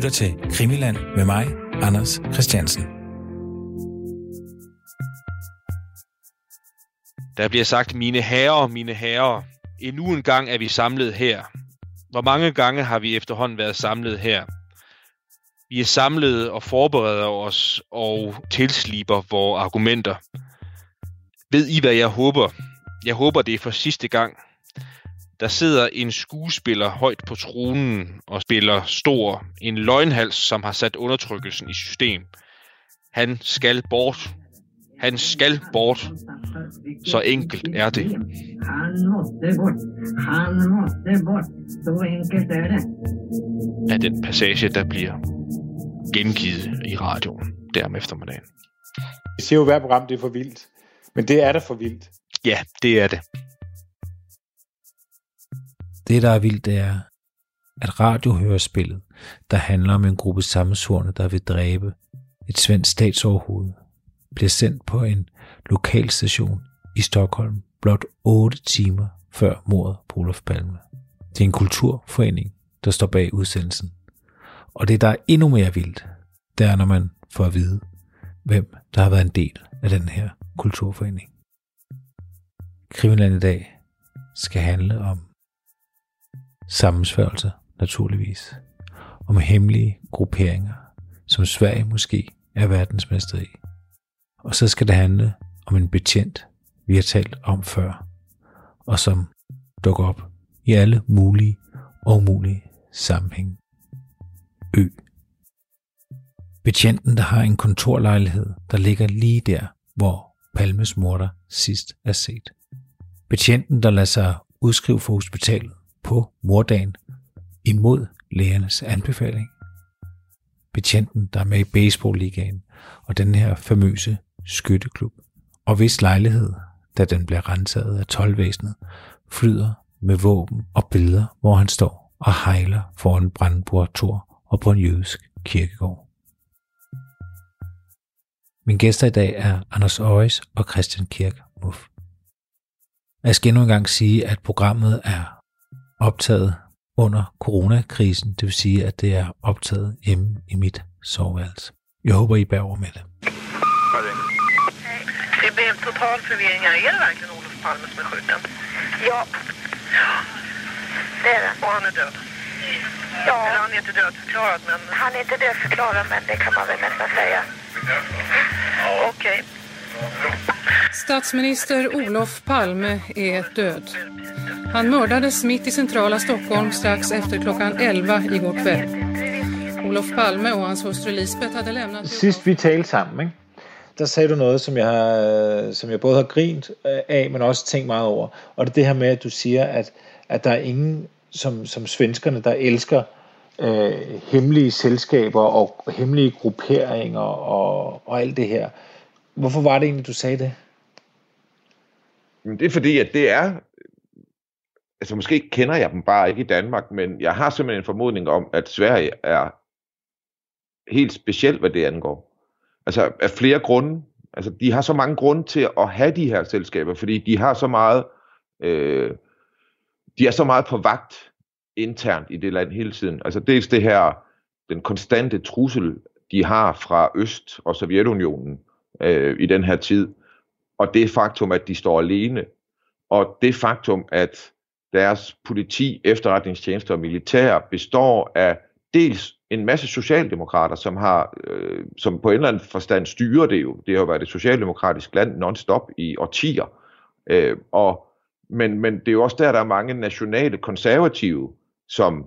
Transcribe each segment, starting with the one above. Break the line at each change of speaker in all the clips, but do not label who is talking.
lytter til Krimiland med mig, Anders Christiansen.
Der bliver sagt, mine herrer, mine herrer, endnu en gang er vi samlet her. Hvor mange gange har vi efterhånden været samlet her? Vi er samlet og forbereder os og tilsliber vores argumenter. Ved I, hvad jeg håber? Jeg håber, det er for sidste gang. Der sidder en skuespiller højt på tronen og spiller stor. En løgnhals, som har sat undertrykkelsen i system. Han skal bort. Han skal bort. Så enkelt er det.
Han måste bort. Han måste bort. Så enkelt är det.
Af den passage, der bliver gengivet i radioen der om eftermiddagen.
Vi siger jo, hver program det er for vildt. Men det er da for vildt.
Ja, det er det.
Det, der er vildt, det er, at radiohørespillet, der handler om en gruppe sammensvorne, der vil dræbe et svensk statsoverhoved, bliver sendt på en lokalstation i Stockholm blot 8 timer før mordet på Olof Palme. Det er en kulturforening, der står bag udsendelsen. Og det, der er endnu mere vildt, det er, når man får at vide, hvem der har været en del af den her kulturforening. Kriminalen i dag skal handle om sammensværgelser, naturligvis, om hemmelige grupperinger, som Sverige måske er verdensmester i. Og så skal det handle om en betjent, vi har talt om før, og som dukker op i alle mulige og umulige sammenhænge. Ø. Betjenten, der har en kontorlejlighed, der ligger lige der, hvor Palmes morter sidst er set. Betjenten, der lader sig udskrive fra hospitalet på mordagen imod lægernes anbefaling. Betjenten, der er med i baseballligaen og den her famøse skytteklub, og hvis lejlighed, da den bliver renset af tolvvæsenet, flyder med våben og billeder, hvor han står og hejler foran Brandenburg Tor og på en jødisk kirkegård. Min gæster i dag er Anders Øjes og Christian Kirk Muff. Jeg skal endnu engang sige, at programmet er optaget under coronakrisen, det vil sige, at det er optaget hjemme i mit soveværelse. Jeg håber, I bærer over med det.
Det blev total förvirring här. Är det verkligen Olof Palme som är skjuten?
Ja. Det är det.
Och han är död?
Ja,
Eller han är inte dödförklarad, men
han är inte dödförklarad men det kan man väl nästan säga.
okej.
Statsminister Olof Palme är död. Han mördades mitt i centrala Stockholm strax efter klockan 11 igår kväll. Olof Palme och hans hustru Lisbeth hade lämnat...
Sist vi talte sammen, ikke? der sagde du noget, som jeg, har, som jeg både har grint av af, men også tænkt meget over. Og det er det her med, at du siger, at, at der er ingen, som, som svenskerne, der elsker øh, hemmelige selskaber og hemmelige grupperinger og, og alt det her. Hvorfor var det egentlig, du sagde det?
Men det er fordi, at det er... Altså måske kender jeg dem bare ikke i Danmark, men jeg har simpelthen en formodning om, at Sverige er helt specielt, hvad det angår. Altså af flere grunde. Altså de har så mange grunde til at have de her selskaber, fordi de har så meget... Øh, de er så meget på vagt internt i det land hele tiden. Altså dels det her, den konstante trussel, de har fra Øst og Sovjetunionen øh, i den her tid, og det faktum, at de står alene, og det faktum, at deres politi, efterretningstjenester og militær består af dels en masse socialdemokrater, som har, øh, som på en eller anden forstand styrer det jo. Det har jo været et socialdemokratisk land non-stop i årtier. Øh, og, men, men det er jo også der, der er mange nationale konservative, som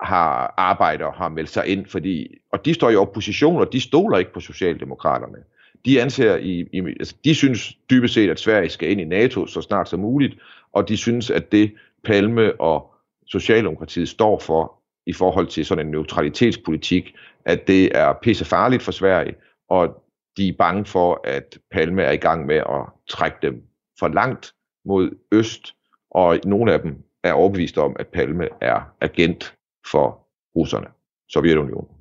har arbejder og har meldt sig ind, fordi, og de står i opposition, og de stoler ikke på socialdemokraterne. De anser i, i altså, de synes dybest set, at Sverige skal ind i NATO så snart som muligt, og de synes, at det Palme og Socialdemokratiet står for i forhold til sådan en neutralitetspolitik, at det er pissefarligt for Sverige, og de er bange for, at Palme er i gang med at trække dem for langt mod øst, og nogle af dem er overbevist om, at Palme er agent for russerne, Sovjetunionen.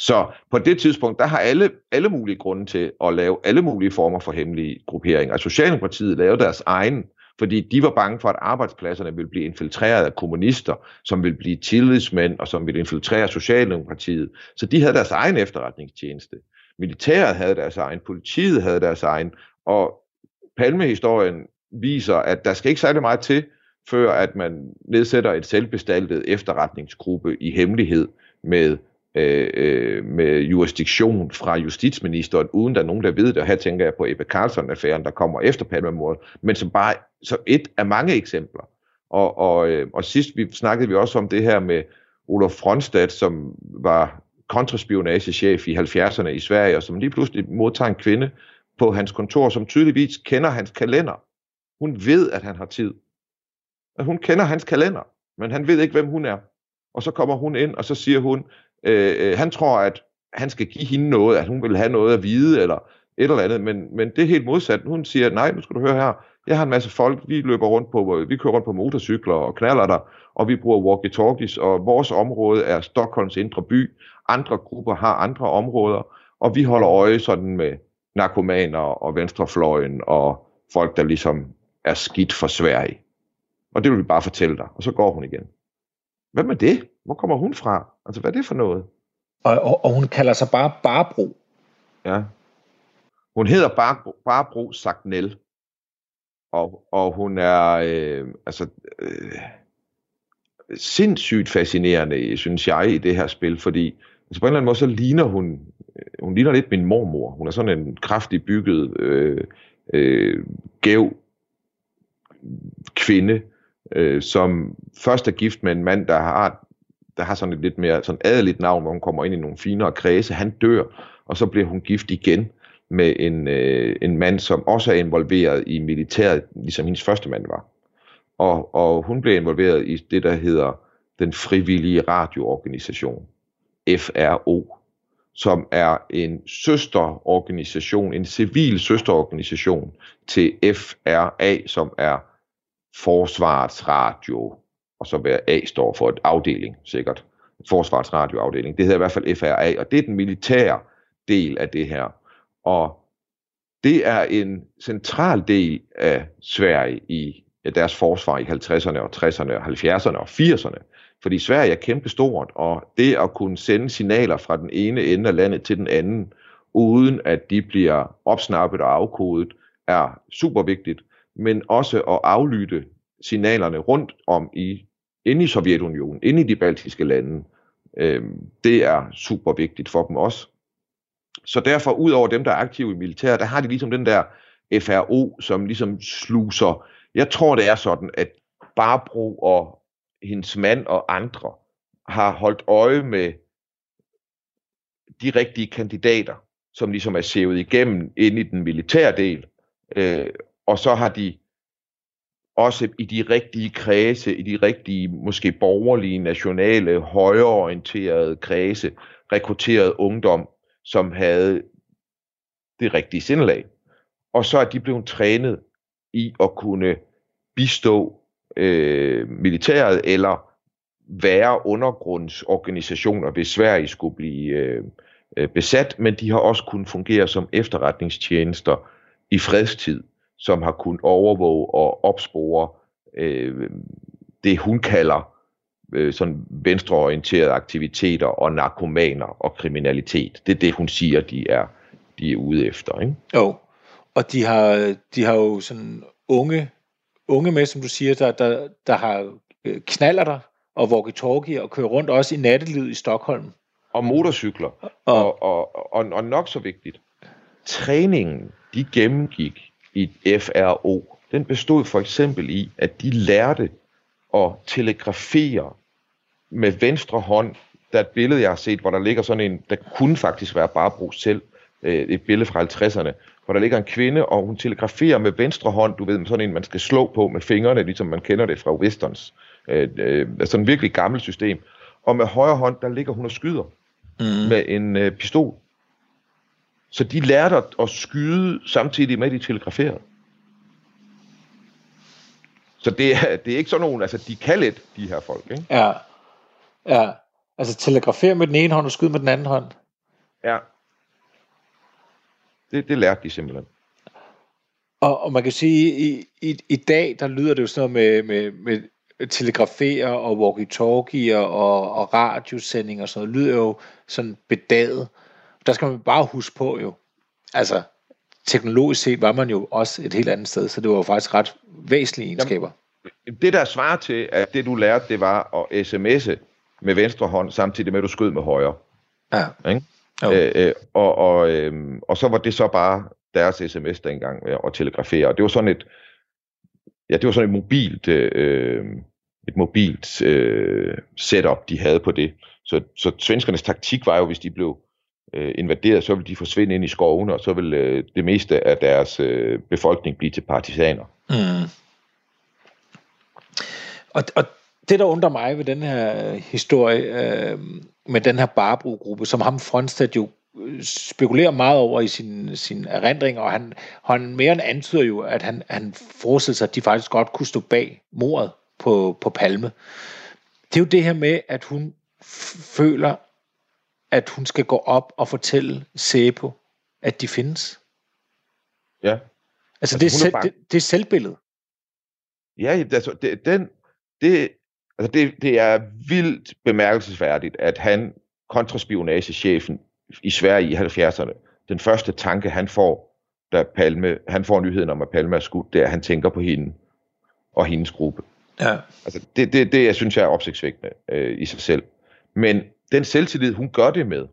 Så på det tidspunkt, der har alle, alle mulige grunde til at lave alle mulige former for hemmelige grupperinger. Altså, Socialdemokratiet lavede deres egen fordi de var bange for, at arbejdspladserne ville blive infiltreret af kommunister, som ville blive tillidsmænd, og som ville infiltrere Socialdemokratiet. Så de havde deres egen efterretningstjeneste. Militæret havde deres egen, politiet havde deres egen, og Palmehistorien viser, at der skal ikke særlig meget til, før at man nedsætter et selvbestaltet efterretningsgruppe i hemmelighed med Øh, øh, med jurisdiktion fra justitsministeren, uden der er nogen, der ved det. Og her tænker jeg på Ebbe Carlson-affæren, der kommer efter Palmemordet, men som bare som et af mange eksempler. Og, og, øh, og sidst vi snakkede vi også om det her med Olof Fronstadt, som var kontraspionagechef i 70'erne i Sverige, og som lige pludselig modtager en kvinde på hans kontor, som tydeligvis kender hans kalender. Hun ved, at han har tid. At hun kender hans kalender, men han ved ikke, hvem hun er. Og så kommer hun ind, og så siger hun, Øh, øh, han tror, at han skal give hende noget, at hun vil have noget at vide, eller et eller andet, men, men det er helt modsat. Hun siger, nej, nu skal du høre her, jeg har en masse folk, vi løber rundt på, øh, vi kører rundt på motorcykler og knaller der, og vi bruger walkie-talkies, og vores område er Stockholms indre by, andre grupper har andre områder, og vi holder øje sådan med narkomaner og venstrefløjen og folk, der ligesom er skidt for Sverige. Og det vil vi bare fortælle dig. Og så går hun igen. Hvad med det? Hvor kommer hun fra? Altså, hvad er det for noget?
Og, og, og hun kalder sig bare Barbro.
Ja. Hun hedder Barbro, Barbro Sagnel. Og, og hun er øh, altså øh, sindssygt fascinerende, synes jeg, i det her spil, fordi altså på en eller anden måde, så ligner hun, øh, hun ligner lidt min mormor. Hun er sådan en kraftig bygget, øh, øh, gæv kvinde, øh, som først er gift med en mand, der har der har sådan et lidt mere sådan adeligt navn, hvor hun kommer ind i nogle finere kredse. Han dør, og så bliver hun gift igen med en, øh, en mand, som også er involveret i militæret, ligesom hendes første mand var. Og, og hun blev involveret i det, der hedder den frivillige radioorganisation, FRO, som er en søsterorganisation, en civil søsterorganisation til FRA, som er Forsvarets Radio, og så hvad A står for et afdeling, sikkert. Forsvarsradioafdeling. Det hedder i hvert fald FRA, og det er den militære del af det her. Og det er en central del af Sverige i deres forsvar i 50'erne og 60'erne og 70'erne og 80'erne. Fordi Sverige er kæmpestort, og det at kunne sende signaler fra den ene ende af landet til den anden, uden at de bliver opsnappet og afkodet, er super vigtigt. Men også at aflytte signalerne rundt om i inde i Sovjetunionen, inde i de baltiske lande. Øh, det er super vigtigt for dem også. Så derfor, ud over dem, der er aktive i militæret, der har de ligesom den der FRO, som ligesom sluser. Jeg tror, det er sådan, at Barbro og hendes mand og andre har holdt øje med de rigtige kandidater, som ligesom er sævet igennem ind i den militære del, øh, og så har de også i de rigtige kredse, i de rigtige, måske borgerlige, nationale, højreorienterede kredse, rekrutteret ungdom, som havde det rigtige sindelag. Og så er de blevet trænet i at kunne bistå øh, militæret eller være undergrundsorganisationer, hvis Sverige skulle blive øh, øh, besat, men de har også kunnet fungere som efterretningstjenester i fredstid som har kunnet overvåge og opspore øh, det, hun kalder øh, sådan venstreorienterede aktiviteter og narkomaner og kriminalitet. Det er det, hun siger, de er, de er ude efter. Ikke?
Jo, og de har, de har jo sådan unge, unge med, som du siger, der, der, der har øh, knaller der og walkie-talkie og kører rundt også i nattelivet i Stockholm.
Og motorcykler. Og, og, og, og, og nok så vigtigt, træningen, de gennemgik i FRO, den bestod for eksempel i, at de lærte at telegrafere med venstre hånd. Der er et billede, jeg har set, hvor der ligger sådan en, der kunne faktisk være Barbro selv, øh, et billede fra 50'erne, hvor der ligger en kvinde, og hun telegraferer med venstre hånd, du ved, sådan en, man skal slå på med fingrene, ligesom man kender det fra westerns. Øh, øh, sådan et virkelig gammelt system. Og med højre hånd, der ligger hun og skyder mm. med en øh, pistol. Så de lærte at, at skyde samtidig med, at de telegraferede. Så det er, det er ikke sådan nogen, altså de kan lidt, de her folk, ikke?
Ja, ja. Altså telegrafere med den ene hånd og skyde med den anden hånd.
Ja. Det, det lærte de simpelthen.
Og, og man kan sige, i, i, i dag, der lyder det jo sådan noget med, med, med telegrafer og walkie-talkie og, og radiosendinger og sådan noget, lyder jo sådan bedaget. Der skal man bare huske på jo, altså teknologisk set var man jo også et helt andet sted, så det var jo faktisk ret væsentlige egenskaber.
Det der svarer til, at det du lærte, det var at sms'e med venstre hånd, samtidig med at du skød med højre.
Ja.
Ikke?
Jo.
Øh, øh, og, og, øh, og så var det så bare deres sms dengang og telegrafere. Og det var sådan et, ja, det var sådan et mobilt, øh, et mobilt øh, setup, de havde på det. Så, så svenskernes taktik var jo, hvis de blev øh, invaderet, så vil de forsvinde ind i skovene, og så vil øh, det meste af deres øh, befolkning blive til partisaner.
Mm. Og, og det, der undrer mig ved den her historie, øh, med den her Barbro-gruppe, som ham Frontstad jo øh, spekulerer meget over i sin, sin erindring, og han, han mere end antyder jo, at han, han forestiller sig, at de faktisk godt kunne stå bag mordet på, på Palme. Det er jo det her med, at hun føler, at hun skal gå op og fortælle Sæbo, at de findes.
Ja.
Altså,
Altså,
det, er selv,
bange.
det, det er selvbilledet.
Ja, altså, det, den, det, altså det, det er vildt bemærkelsesværdigt, at han, kontraspionagechefen i Sverige i 70'erne, den første tanke, han får, da Palme, han får nyheden om, at Palme er skudt, det er, at han tænker på hende og hendes gruppe.
Ja.
Altså, det, det, det jeg synes jeg er opsigtsvækkende øh, i sig selv. Men den selvtillid, hun gør det med,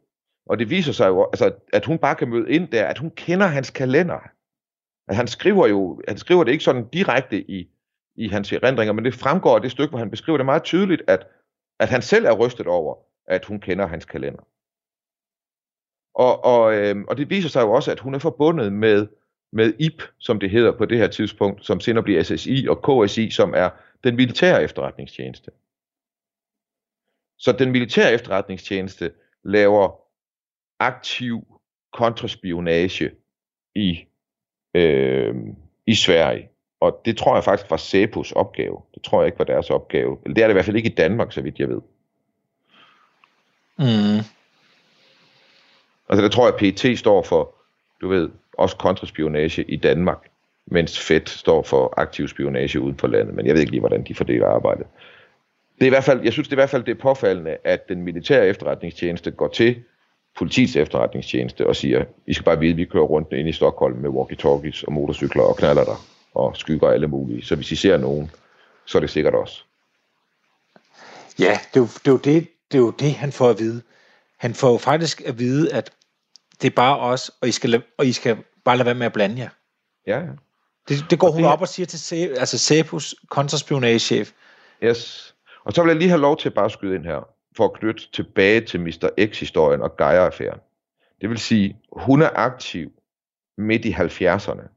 og det viser sig jo, altså, at hun bare kan møde ind der, at hun kender hans kalender. At han skriver jo, han skriver det ikke sådan direkte i, i hans erindringer, men det fremgår af det stykke, hvor han beskriver det meget tydeligt, at, at han selv er rystet over, at hun kender hans kalender. Og, og, øh, og det viser sig jo også, at hun er forbundet med, med IP, som det hedder på det her tidspunkt, som senere bliver SSI og KSI, som er den militære efterretningstjeneste. Så den militære efterretningstjeneste laver aktiv kontraspionage i, øh, i Sverige. Og det tror jeg faktisk var Sæpos opgave. Det tror jeg ikke var deres opgave. Eller det er det i hvert fald ikke i Danmark, så vidt jeg ved.
Mm.
Altså der tror jeg, at PET står for, du ved, også kontraspionage i Danmark, mens FED står for aktiv spionage uden for landet. Men jeg ved ikke lige, hvordan de fordeler arbejdet. Det er i hvert fald, jeg synes det er i hvert fald det er påfaldende, at den militære efterretningstjeneste går til politiets efterretningstjeneste og siger, I skal bare vide, at vi kører rundt ind i Stockholm med walkie-talkies og motorcykler og knaller der og skygger alle mulige. Så hvis I ser nogen, så er det sikkert os.
Ja, det er, jo, det, er jo det, det er jo det, han får at vide. Han får jo faktisk at vide, at det er bare os, og I skal, og I skal bare lade være med at blande jer.
Ja, ja.
Det, det går
Og
hun
det-
op og siger til Se, altså Sepus kontraspionagechef.
Yes. Og så vil jeg lige have lov til at bare skyde ind her, for at knytte tilbage til Mr. X-historien og Geyer-affæren. Det vil sige, hun er aktiv midt i 70'erne,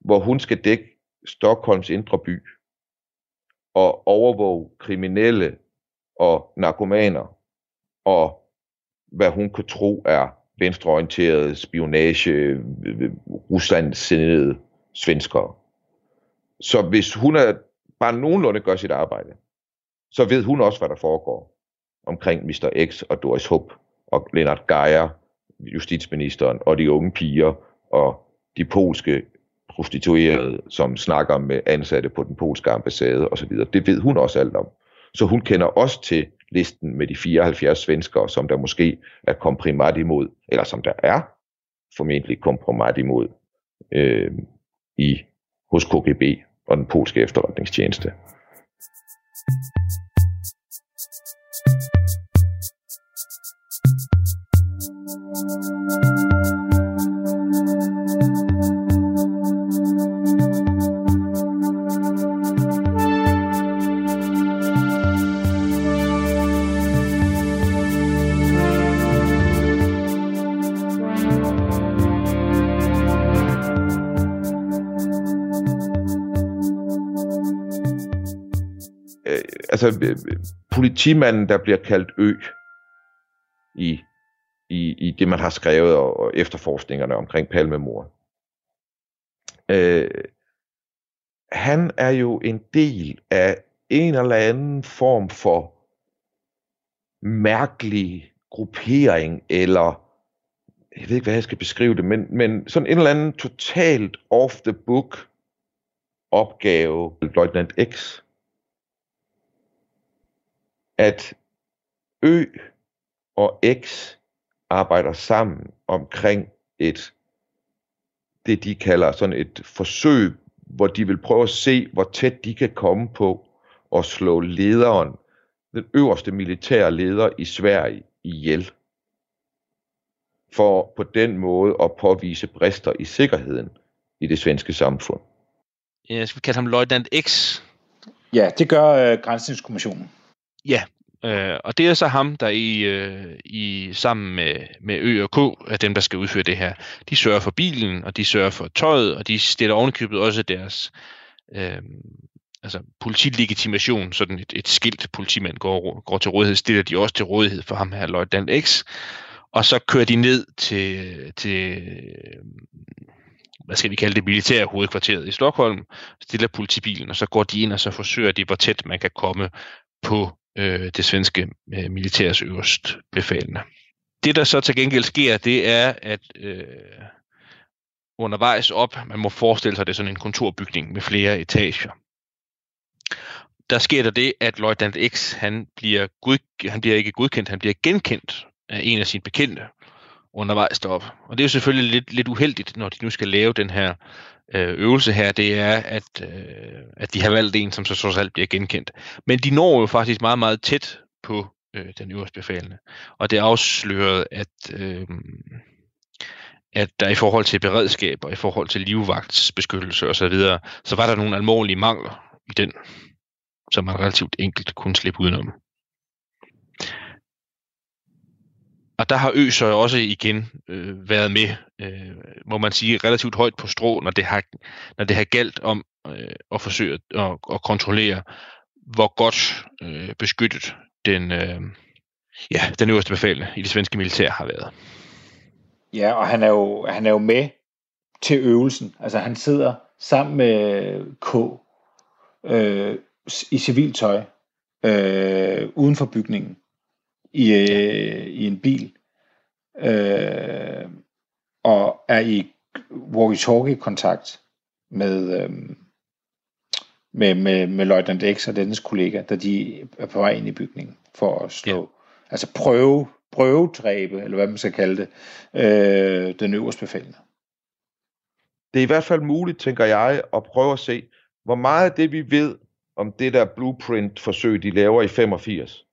hvor hun skal dække Stockholms indre by og overvåge kriminelle og narkomaner og hvad hun kan tro er venstreorienterede spionage, øh, øh, øh, Rusland sendede svenskere. Så hvis hun er bare nogenlunde gør sit arbejde, så ved hun også, hvad der foregår omkring Mr. X og Doris Hup og Lennart Geier, justitsministeren, og de unge piger og de polske prostituerede, som snakker med ansatte på den polske ambassade osv. Det ved hun også alt om. Så hun kender også til listen med de 74 svenskere, som der måske er komprimat imod, eller som der er formentlig kompromat imod øh, i, hos KGB og den polske efterretningstjeneste. Altså øh, øh, politimanden, der bliver kaldt Ø i, i, i det, man har skrevet og, og efterforskningerne omkring Palmemor. Øh, han er jo en del af en eller anden form for mærkelig gruppering eller jeg ved ikke, hvad jeg skal beskrive det, men, men sådan en eller anden totalt off the book opgave, Løjtnant X, at Ø og X arbejder sammen omkring et, det de kalder sådan et forsøg, hvor de vil prøve at se, hvor tæt de kan komme på at slå lederen, den øverste militære leder i Sverige, ihjel. For på den måde at påvise brister i sikkerheden i det svenske samfund.
Ja, skal vi kalde ham Løjtnant X?
Ja, det gør øh, Grænsningskommissionen.
Ja, øh, og det er så ham, der i, øh, i sammen med, med Ø og K er dem, der skal udføre det her. De sørger for bilen, og de sørger for tøjet, og de stiller ovenikøbet også deres øh, altså politilegitimation, sådan et, et skilt politimand går, går til rådighed, stiller de også til rådighed for ham her, Løjtnant X. Og så kører de ned til, til hvad skal vi kalde det, militære hovedkvarteret i Stockholm, stiller politibilen, og så går de ind, og så forsøger de, hvor tæt man kan komme på øh, det svenske øh, militærs øverst befalende. Det, der så til gengæld sker, det er, at øh, undervejs op, man må forestille sig, det er sådan en kontorbygning med flere etager. Der sker der det, at Løjtnant X, han bliver, god, han bliver ikke godkendt, han bliver genkendt af en af sine bekendte undervejs derop. Og det er jo selvfølgelig lidt, lidt uheldigt, når de nu skal lave den her Øh, øvelse her, det er, at, øh, at de har valgt en, som så trods alt bliver genkendt. Men de når jo faktisk meget, meget tæt på øh, den øverste befalende. Og det afslørede, at, øh, at der i forhold til beredskab og i forhold til livvagtsbeskyttelse osv., så, så var der nogle alvorlige mangler i den, som man relativt enkelt kunne slippe udenom. Og der har Ø så også igen øh, været med, øh, må man sige, relativt højt på strå, når det har, når det har galt om øh, at forsøge at, at kontrollere, hvor godt øh, beskyttet den, øh, ja, den øverste befalende i det svenske militær har været.
Ja, og han er jo, han er jo med til øvelsen. Altså han sidder sammen med K øh, i civiltøj øh, uden for bygningen i, øh, i en bil øh, og er i walkie-talkie-kontakt med, øh, med, med, med Løjtnant X og dennes kollega, da de er på vej ind i bygningen for at slå, ja. altså prøve, prøvedræbe, eller hvad man skal kalde det, øh, den øverste befalende.
Det er i hvert fald muligt, tænker jeg, at prøve at se, hvor meget af det, vi ved om det der blueprint-forsøg, de laver i 85,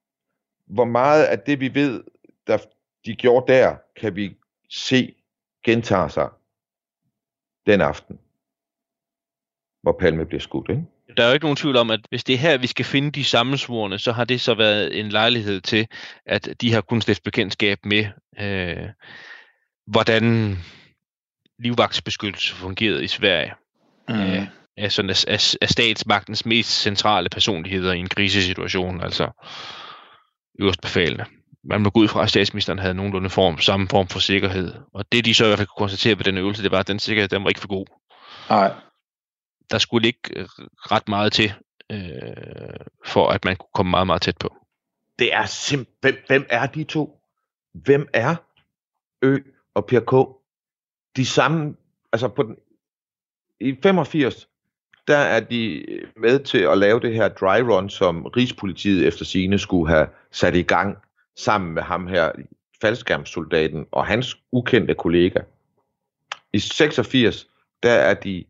hvor meget af det, vi ved, der de gjorde der, kan vi se gentager sig den aften, hvor Palme bliver skudt. Ikke?
Der er jo ikke nogen tvivl om, at hvis det er her, vi skal finde de sammensvorene, så har det så været en lejlighed til, at de har kunnet stifte bekendtskab med, øh, hvordan livvagtsbeskyttelse fungerede i Sverige. Mm. Øh, af, sådan, af, af statsmagtens mest centrale personligheder i en krisesituation, altså øverst befalende man må gå ud fra, at statsministeren havde nogenlunde form, samme form for sikkerhed. Og det, de så i hvert fald kunne konstatere ved den øvelse, det var, at den sikkerhed, den var ikke for god.
Nej.
Der skulle ikke øh, ret meget til, øh, for at man kunne komme meget, meget tæt på.
Det er simpelthen, hvem er de to? Hvem er Ø og PK? De samme, altså på den, i 85, der er de øh, med til at lave det her dry run, som Rigspolitiet efter sine skulle have sat i gang sammen med ham her, faldskærmssoldaten og hans ukendte kollega. I 86, der er de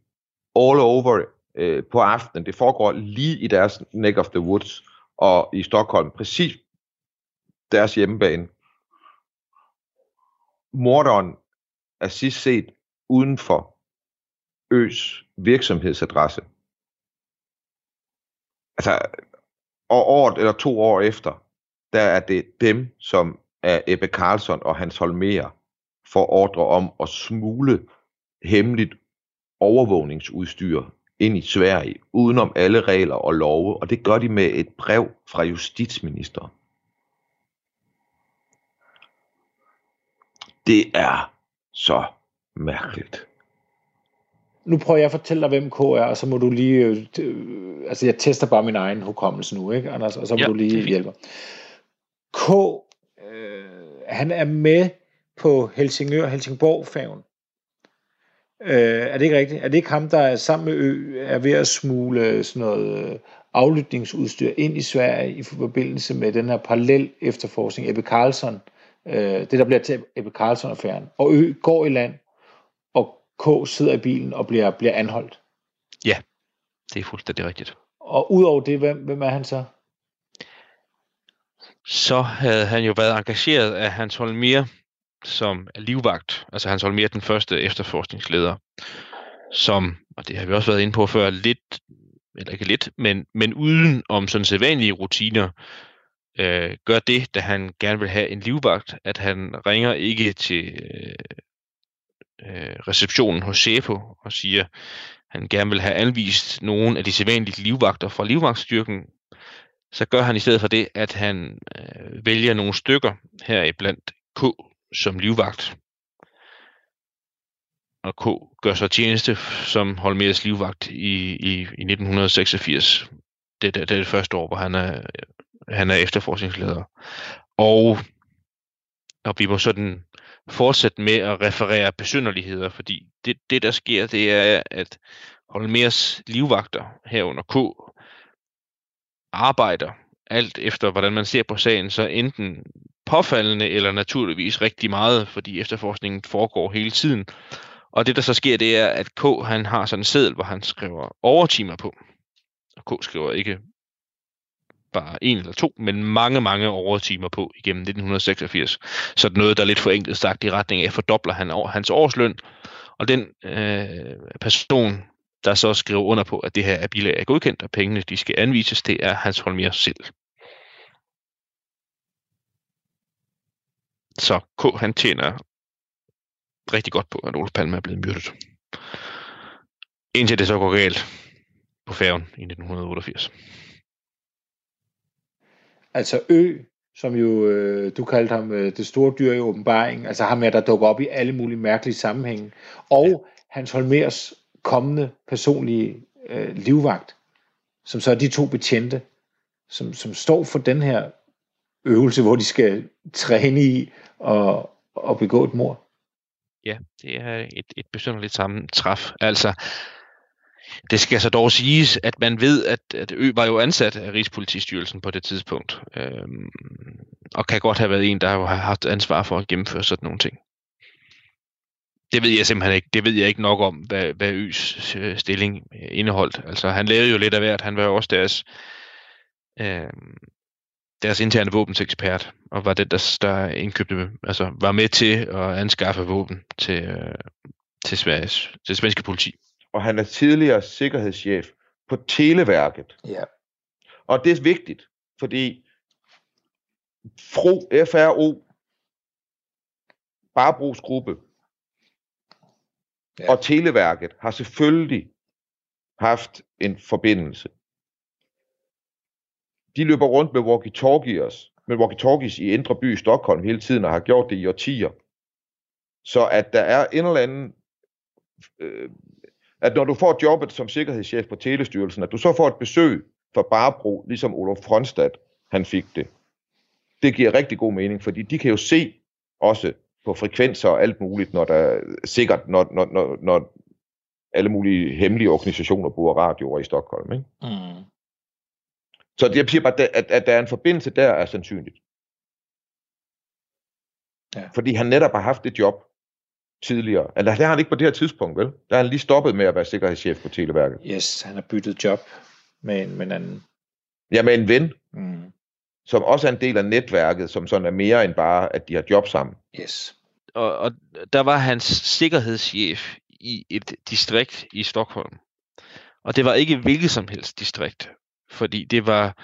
all over øh, på aftenen. Det foregår lige i deres neck of the woods og i Stockholm, præcis deres hjemmebane. Morderen er sidst set uden for Øs virksomhedsadresse. Altså, og året eller to år efter, der er det dem, som er Ebbe Karlsson og Hans Holmer får ordre om at smule hemmeligt overvågningsudstyr ind i Sverige, udenom alle regler og love, og det gør de med et brev fra justitsministeren. Det er så mærkeligt.
Nu prøver jeg at fortælle dig, hvem K er, og så må du lige... Øh, altså, jeg tester bare min egen hukommelse nu, ikke, Anders? Og så må ja, du lige hjælpe. K, øh, han er med på Helsingør-Helsingborg-færgen. Øh, er det ikke rigtigt? Er det ikke ham, der er sammen med Ø, er ved at smule sådan noget øh, aflytningsudstyr ind i Sverige i forbindelse med den her parallel efterforskning, Ebbe Carlson, øh, det der bliver til Ebbe Carlson-affæren. Og Ø går i land, K sidder i bilen og bliver, bliver anholdt.
Ja, det er fuldstændig rigtigt.
Og udover det, hvem, hvem er han så?
Så havde han jo været engageret af Hans Holmier, som livvagt. Altså Hans Holmier, den første efterforskningsleder, som, og det har vi også været inde på før, lidt, eller ikke lidt, men, men uden om sådan sædvanlige rutiner, øh, gør det, da han gerne vil have en livvagt, at han ringer ikke til øh, øh, receptionen hos Chepo og siger, at han gerne vil have anvist nogle af de sædvanlige livvagter fra livvagtstyrken, så gør han i stedet for det, at han øh, vælger nogle stykker her blandt K som livvagt. Og K gør så tjeneste som Holmers livvagt i, i, i 1986. Det, det, det er det første år, hvor han er, øh, han er efterforskningsleder. Og, og vi må sådan fortsætte med at referere besynderligheder, fordi det, det der sker, det er, at Holmers livvagter herunder K arbejder alt efter, hvordan man ser på sagen, så enten påfaldende eller naturligvis rigtig meget, fordi efterforskningen foregår hele tiden. Og det, der så sker, det er, at K han har sådan en seddel, hvor han skriver overtimer på. Og K skriver ikke bare en eller to, men mange, mange overtimer på igennem 1986. Så det er noget, der er lidt forenklet sagt i retning af, fordobler han over hans årsløn. Og den øh, person, der så skriver under på, at det her er bilag er godkendt, og pengene de skal anvises, det er Hans Holmier selv. Så K han tjener rigtig godt på, at Olof Palme er blevet myrdet. Indtil det så går galt på færgen i 1988.
Altså Ø, som jo, øh, du kaldte ham øh, det store dyr i åbenbaring, altså ham her, der dukker op i alle mulige mærkelige sammenhænge, og ja. Hans Holmers kommende personlige øh, livvagt, som så er de to betjente, som, som står for den her øvelse, hvor de skal træne i og, og begå et mor.
Ja, det er et, et besynderligt sammentræf. Altså, det skal så dog siges, at man ved, at, at Ø var jo ansat af Rigspolitistyrelsen på det tidspunkt, øhm, og kan godt have været en, der har haft ansvar for at gennemføre sådan nogle ting. Det ved jeg simpelthen ikke. Det ved jeg ikke nok om, hvad, hvad Øs øh, stilling øh, indeholdt. Altså, han lavede jo lidt af hvert. Han var jo også deres, øh, deres interne våbensekspert, og var den, der, der indkøbte, altså var med til at anskaffe våben til, øh, til, Sveriges, til svenske politi.
Og han er tidligere sikkerhedschef på Televærket.
Ja.
Og det er vigtigt, fordi FRO, FRO, Barbrugsgruppe ja. og Televærket har selvfølgelig haft en forbindelse. De løber rundt med walkie-talkies, med walkie-talkies i Indre By i Stockholm hele tiden og har gjort det i årtier. Så at der er en eller anden øh, at når du får jobbet som sikkerhedschef på Telestyrelsen, at du så får et besøg fra Barbro, ligesom Olof Fronstad, han fik det. Det giver rigtig god mening, fordi de kan jo se også på frekvenser og alt muligt, når der sikkert, når, når, når, når alle mulige hemmelige organisationer bruger radioer i Stockholm. Ikke? Mm. Så det, jeg siger bare, at, at der er en forbindelse der, er sandsynligt. Ja. Fordi han netop har haft et job, tidligere. Eller det har han ikke på det her tidspunkt, vel? Der har han lige stoppet med at være sikkerhedschef på Televærket.
Yes, han har byttet job med en, med en anden.
Ja, med en ven. Mm. Som også er en del af netværket, som sådan er mere end bare, at de har job sammen.
Yes.
Og, og der var hans sikkerhedschef i et distrikt i Stockholm. Og det var ikke hvilket som helst distrikt. Fordi det var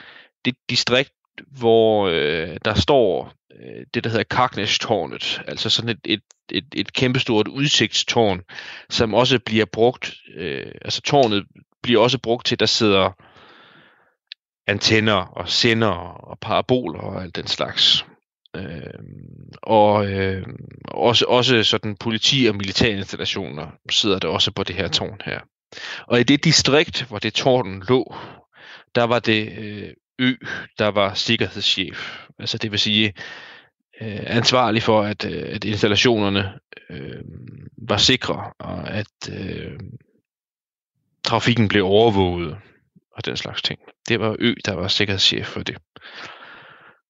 det distrikt, hvor øh, der står øh, det, der hedder Kaknæstårnet, altså sådan et, et, et, et kæmpestort udsigtstårn, som også bliver brugt, øh, altså tårnet bliver også brugt til, der sidder antenner og sender og paraboler og alt den slags. Øh, og øh, også, også sådan politi- og militærinstallationer sidder der også på det her tårn her. Og i det distrikt, hvor det tårn lå, der var det øh, Ø, der var sikkerhedschef. Altså det vil sige, øh, ansvarlig for, at, øh, at installationerne øh, var sikre, og at øh, trafikken blev overvåget og den slags ting. Det var Ø, der var sikkerhedschef for det.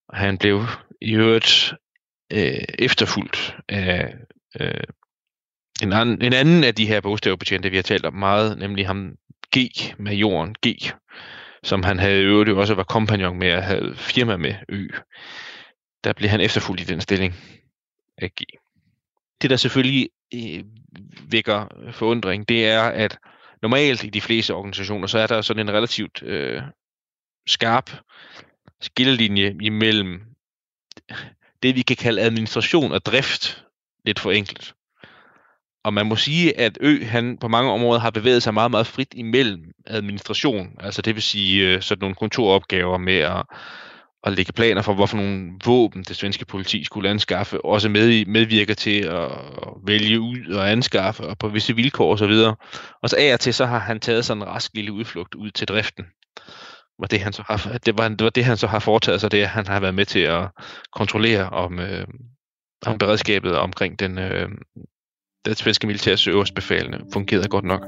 Og han blev i øvrigt øh, efterfulgt af øh, en, anden, en anden af de her bogstavbetjente, vi har talt om meget, nemlig ham G, majoren G, som han havde i øvrigt jo også var kompagnon med at have firma med Ø. Der blev han efterfulgt i den stilling af G. Det, der selvfølgelig øh, vækker øh, forundring, det er, at normalt i de fleste organisationer, så er der sådan en relativt øh, skarp skillelinje imellem det, vi kan kalde administration og drift, lidt for enkelt. Og man må sige, at Ø han på mange områder har bevæget sig meget, meget frit imellem administration, altså det vil sige øh, sådan nogle kontoropgaver med at, at lægge planer for, hvorfor nogle våben det svenske politi skulle anskaffe, også med, medvirker til at vælge ud og anskaffe, og på visse vilkår osv. Og så af og til, så har han taget sådan en rask lille udflugt ud til driften. Var det, han så har, det, var, det var det, han så har foretaget sig, det han har været med til at kontrollere om, øh, om beredskabet omkring den, øh, det svenske militærs øverstbefalende fungerede godt nok.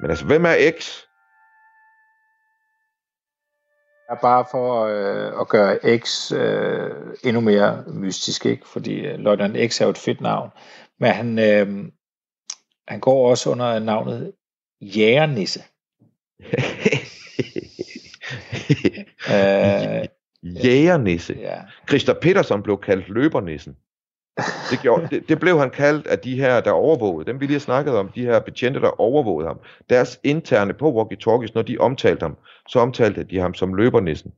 Men altså, hvem er X?
Er bare for øh, at gøre X øh, endnu mere mystisk, ikke? Fordi øh, Løjtnant X er jo et fedt navn. Men han, øh, han går også under navnet Jægernisse.
øh, Jægernisse.
ja.
Christa Petersen blev kaldt løbernissen. Det, gjorde, det, det blev han kaldt af de her, der overvågede. Dem vi lige har snakket om, de her betjente, der overvågede ham. Deres interne på walkie-talkies, når de omtalte ham, så omtalte de ham som løbernissen.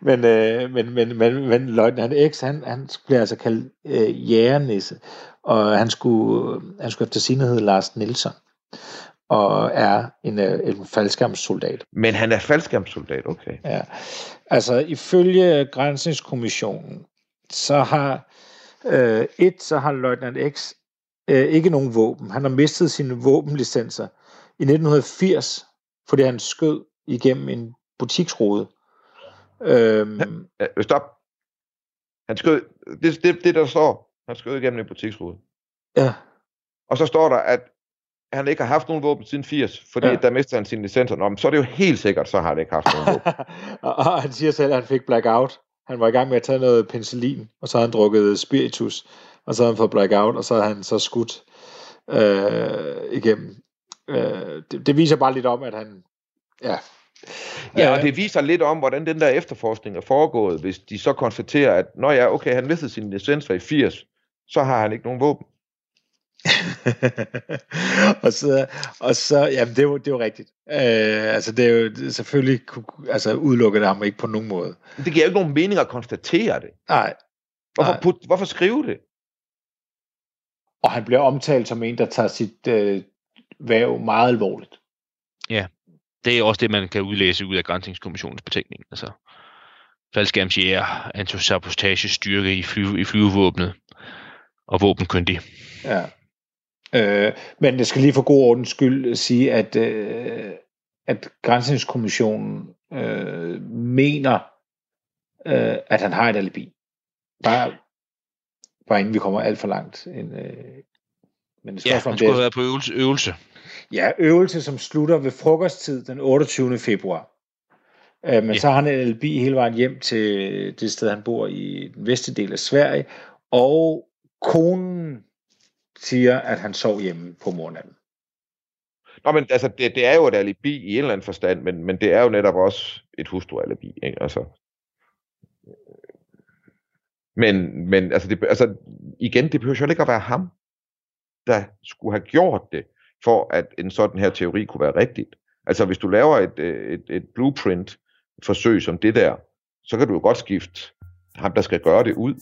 men, øh, men, men, men, men løjtnant X, han, han blev altså kaldt øh, jægernisse, og han skulle, øh, han skulle efter sine hedde Lars Nielsen og er en, øh, en faldskærmssoldat.
Men han er faldskærmssoldat, okay.
Ja. Altså, ifølge Grænsningskommissionen, så har øh, et, så har løjtnant X øh, ikke nogen våben. Han har mistet sine våbenlicenser i 1980, fordi han skød igennem en butiksrude. Øhm,
ja, stop. Han skød, det, det, det der står, han skød igennem en butiksrude.
Ja.
Og så står der, at han ikke har haft nogen våben siden 80, fordi ja. der mistede han sin licenser. Nå, så er det jo helt sikkert, så har han ikke haft nogen våben.
og han siger selv, at han fik blackout. Han var i gang med at tage noget penicillin, og så har han drukket spiritus, og så har han fået blackout, og så har han så skudt øh, igennem. Øh, det, det viser bare lidt om, at han... Ja,
Ja, og det viser lidt om, hvordan den der efterforskning er foregået, hvis de så konstaterer, at når ja, okay, han mistede sin licenser i 80, så har han ikke nogen våben.
og så, og så jamen det er jo, det er jo rigtigt. Øh, altså det er jo selvfølgelig, altså udelukket ham ikke på nogen måde.
Det giver jo ikke nogen mening at konstatere det.
Nej.
Hvorfor,
Nej.
put, hvorfor skrive det?
Og han bliver omtalt som en, der tager sit øh, værv meget alvorligt.
Ja, det er også det, man kan udlæse ud af Grænsningskommissionens betænkning. Altså, faldskærmsjæger, antisabotage, styrke i, fly, i flyvevåbnet og våbenkyndig.
Ja. Øh, men jeg skal lige for god ordens skyld sige, at, øh, at Grænsningskommissionen øh, mener, øh, at han har et alibi. Bare, bare inden vi kommer alt for langt. En, øh,
men det ja, han skulle have været på øvelse, øvelse.
Ja, øvelse, som slutter ved frokosttid den 28. februar. Øh, men ja. så har han et alibi hele vejen hjem til det sted, han bor i den vestlige del af Sverige, og konen siger, at han sov hjemme på morgenen.
Nå, men altså, det, det er jo et alibi i en eller anden forstand, men, men det er jo netop også et hustrualibi, ikke? Altså, øh, men, men altså, det, altså, igen, det behøver jo ikke at være ham, der skulle have gjort det, for at en sådan her teori kunne være rigtigt. Altså, hvis du laver et, øh, et, et blueprint-forsøg som det der, så kan du jo godt skifte ham, der skal gøre det ud.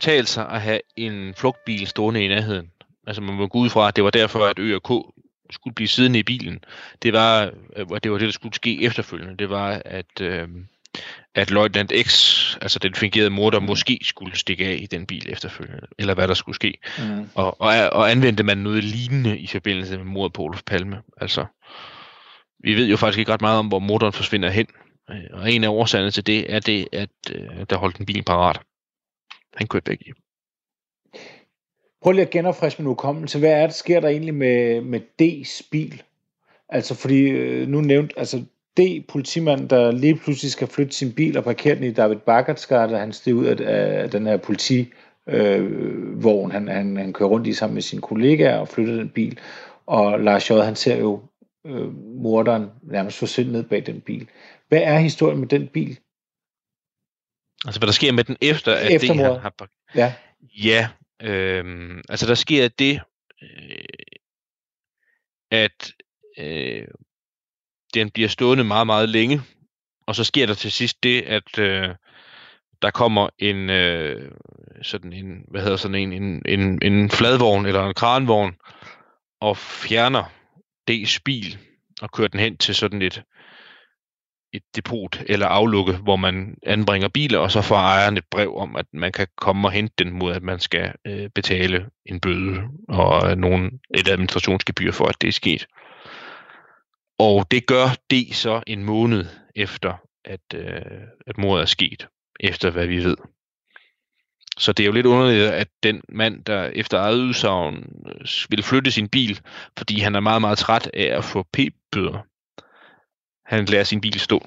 betale sig at have en flugtbil stående i nærheden. Altså man må gå ud fra, at det var derfor, at Ø og K skulle blive siddende i bilen. Det var, øh, det var det, der skulle ske efterfølgende. Det var, at, øh, at Løjtnant X, altså den fingerede morder, måske skulle stikke af i den bil efterfølgende, eller hvad der skulle ske.
Mm.
Og, og, og anvendte man noget lignende i forbindelse med mordet på Olof Palme. Altså, vi ved jo faktisk ikke ret meget om, hvor morderen forsvinder hen. Øh, Og en af årsagerne til det er det, at øh, der holdt en bil parat. Han kørte væk i.
Prøv lige at genopfriske min hukommelse. Hvad er det, sker der egentlig med, med D's bil? Altså, fordi øh, nu nævnt, altså D, politimanden, der lige pludselig skal flytte sin bil og parkere den i David Bakkerts han stiger ud af, af den her politi øh, vogn, han, han, han kører rundt i sammen med sine kollegaer og flytter den bil. Og Lars J. han ser jo øh, morderen nærmest forsvinde ned bag den bil. Hvad er historien med den bil?
Altså, hvad der sker med den efter, at
Efter
det, han har...
Ja,
Ja, øhm, altså der sker det, øh, at øh, den bliver stående meget, meget længe, og så sker der til sidst det, at øh, der kommer en, øh, sådan en, hvad hedder sådan en, en, en, en fladvogn eller en kranvogn, og fjerner D's bil og kører den hen til sådan et, et depot eller aflukke, hvor man anbringer biler, og så får ejeren et brev om, at man kan komme og hente den mod, at man skal øh, betale en bøde og nogen, et administrationsgebyr for, at det er sket. Og det gør det så en måned efter, at, øh, at mordet er sket, efter hvad vi ved. Så det er jo lidt underligt, at den mand, der efter eget udsagn øh, vil flytte sin bil, fordi han er meget, meget træt af at få p-bøder, han lader sin bil stå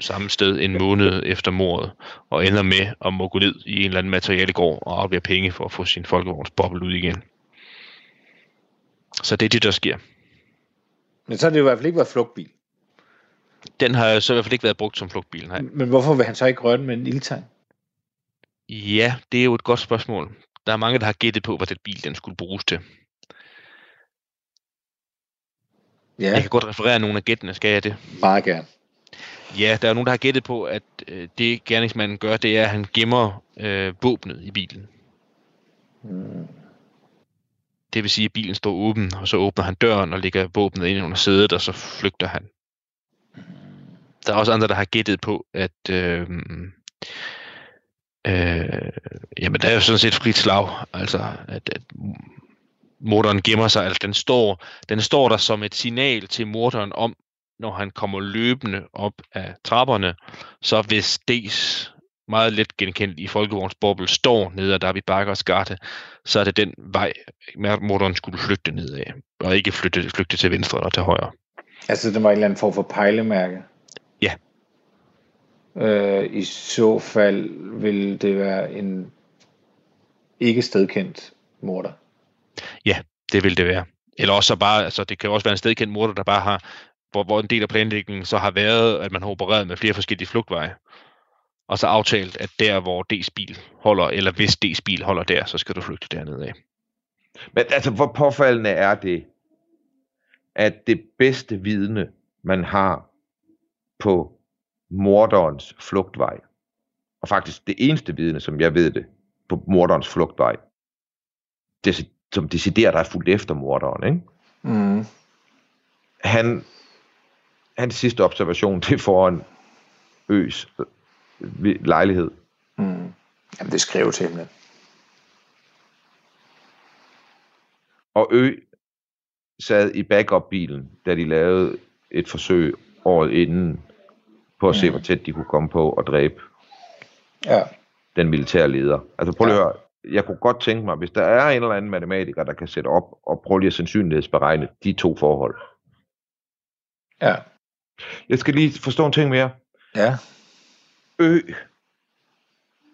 samme sted en måned efter mordet, og ender med at må gå ned i en eller anden materialegård og aflevere penge for at få sin folkevognsboble ud igen. Så det er det, der sker.
men så har det jo i hvert fald ikke været flugtbil.
Den har så i hvert fald ikke været brugt som flugtbil, nej.
Men hvorfor vil han så ikke røre den med en ildtang?
Ja, det er jo et godt spørgsmål. Der er mange, der har gættet på, hvad den bil den skulle bruges til.
Ja,
Jeg kan godt referere nogle af gættene, skal jeg det?
meget gerne.
Ja, der er nogen, der har gættet på, at øh, det gerningsmanden gør, det er, at han gemmer øh, våbnet i bilen. Det vil sige, at bilen står åben, og så åbner han døren og lægger våbnet ind under sædet, og så flygter han. Der er også andre, der har gættet på, at øh, øh, jamen, der er jo sådan set frit slag. Altså, at, at morderen gemmer sig. Altså, den, står, den står der som et signal til morderen om, når han kommer løbende op af trapperne, så hvis D's meget let genkendt i folkevognsboble står nede ad David Bakkers gate, så er det den vej, morderen skulle flygte nedad, og ikke flytte, flygte til venstre eller til højre.
Altså, det var en eller anden form for pejlemærke?
Ja.
Øh, I så fald vil det være en ikke stedkendt morder.
Ja, Det vil det være. Eller også så bare, altså det kan jo også være en stedkendt morder, der bare har, hvor, hvor en del af planlægningen så har været, at man har opereret med flere forskellige flugtveje. Og så aftalt, at der hvor D's bil holder, eller hvis D's bil holder der, så skal du flygte dernede af.
Men altså, hvor påfaldende er det, at det bedste vidne, man har på morderens flugtvej, og faktisk det eneste vidne, som jeg ved det, på morderens flugtvej, det, som deciderer, der er fuldt efter morderen, ikke?
Mm.
han, hans sidste observation, det er foran Øs øh, lejlighed.
Mm. Jamen, det skriver til himlen.
Og Ø sad i backup-bilen, da de lavede et forsøg året inden, på at se, hvor tæt de kunne komme på at dræbe
Ja.
den militære leder. Altså prøv lige
Ja.
at høre, jeg kunne godt tænke mig, hvis der er en eller anden matematiker, der kan sætte op og prøve lige at sandsynlighedsberegne de to forhold.
Ja.
Jeg skal lige forstå en ting mere.
Ja.
Ø,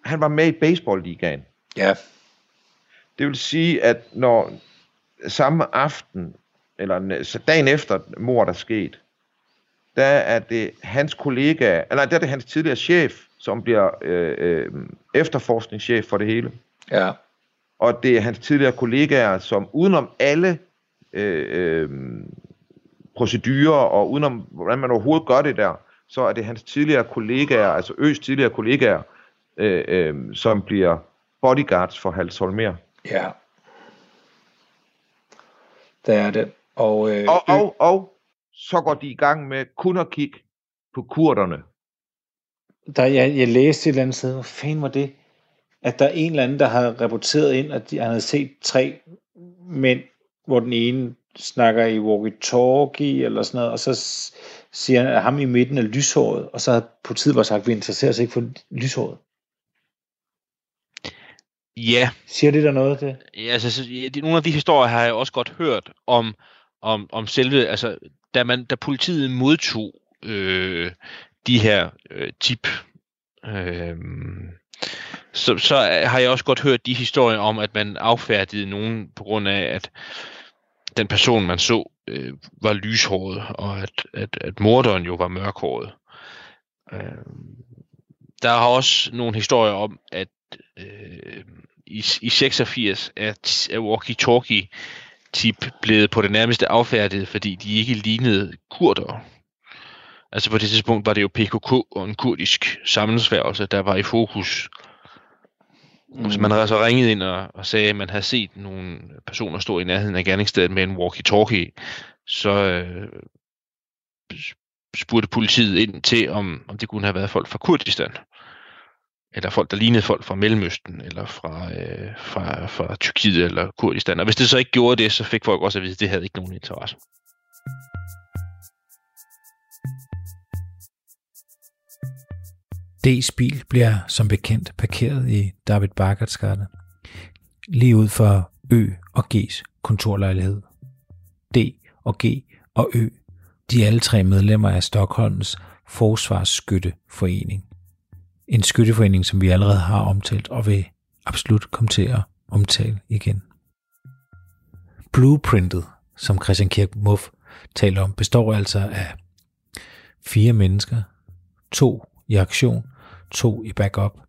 han var med i baseballligaen.
Ja.
Det vil sige, at når samme aften, eller dagen efter mor der sket, der er det hans kollega, eller der er det hans tidligere chef, som bliver øh, øh, efterforskningschef for det hele.
Ja.
Og det er hans tidligere kollegaer, som udenom alle øh, øh, procedurer, og udenom hvordan man overhovedet gør det der, så er det hans tidligere kollegaer, altså Øs tidligere kollegaer, øh, øh, som bliver bodyguards for Hals Holmer.
Ja. Det er det. Og, øh,
Og, og, og så går de i gang med kun at kigge på kurderne.
der, jeg, jeg læste et eller andet sted, hvor fanden var det? At der er en eller anden, der har rapporteret ind, at de, han havde set tre mænd, hvor den ene snakker i walkie-talkie eller sådan noget, og så siger han, at ham i midten er lyshåret, og så har politiet bare sagt, at vi interesserer os ikke for lyshåret.
Ja,
Siger det der noget, det?
Ja, altså, nogle af de historier har jeg også godt hørt om, om, om selve, altså, da, man, da politiet modtog øh, de her øh, tip, øh, så, så øh, har jeg også godt hørt de historier om, at man affærdede nogen på grund af, at den person, man så, øh, var lyshåret, og at, at, at morderen jo var mørkhåret. Øh, der har også nogle historier om, at øh, i, i 86 er, er walkie-talkie tip blevet på det nærmeste affærdet, fordi de ikke lignede kurder. Altså på det tidspunkt var det jo PKK og en kurdisk sammensværgelse, der var i fokus. Mm. Så man havde altså ringet ind og, og sagde, at man havde set nogle personer stå i nærheden af gerningsstedet med en walkie-talkie. Så øh, spurgte politiet ind til, om, om det kunne have været folk fra Kurdistan eller folk, der lignede folk fra Mellemøsten, eller fra, øh, fra, fra Tyrkiet eller Kurdistan. Og hvis det så ikke gjorde det, så fik folk også at vide, at det havde ikke nogen interesse.
D's bil bliver som bekendt parkeret i David Bagarts gade, lige ud for Ø og G's kontorlejlighed. D og G og Ø, de er alle tre medlemmer af Stockholms Forsvarsskytteforening. En skytteforening, som vi allerede har omtalt og vil absolut komme til at omtale igen. Blueprintet, som Christian Kirk Muff taler om, består altså af fire mennesker, to i aktion, to i backup.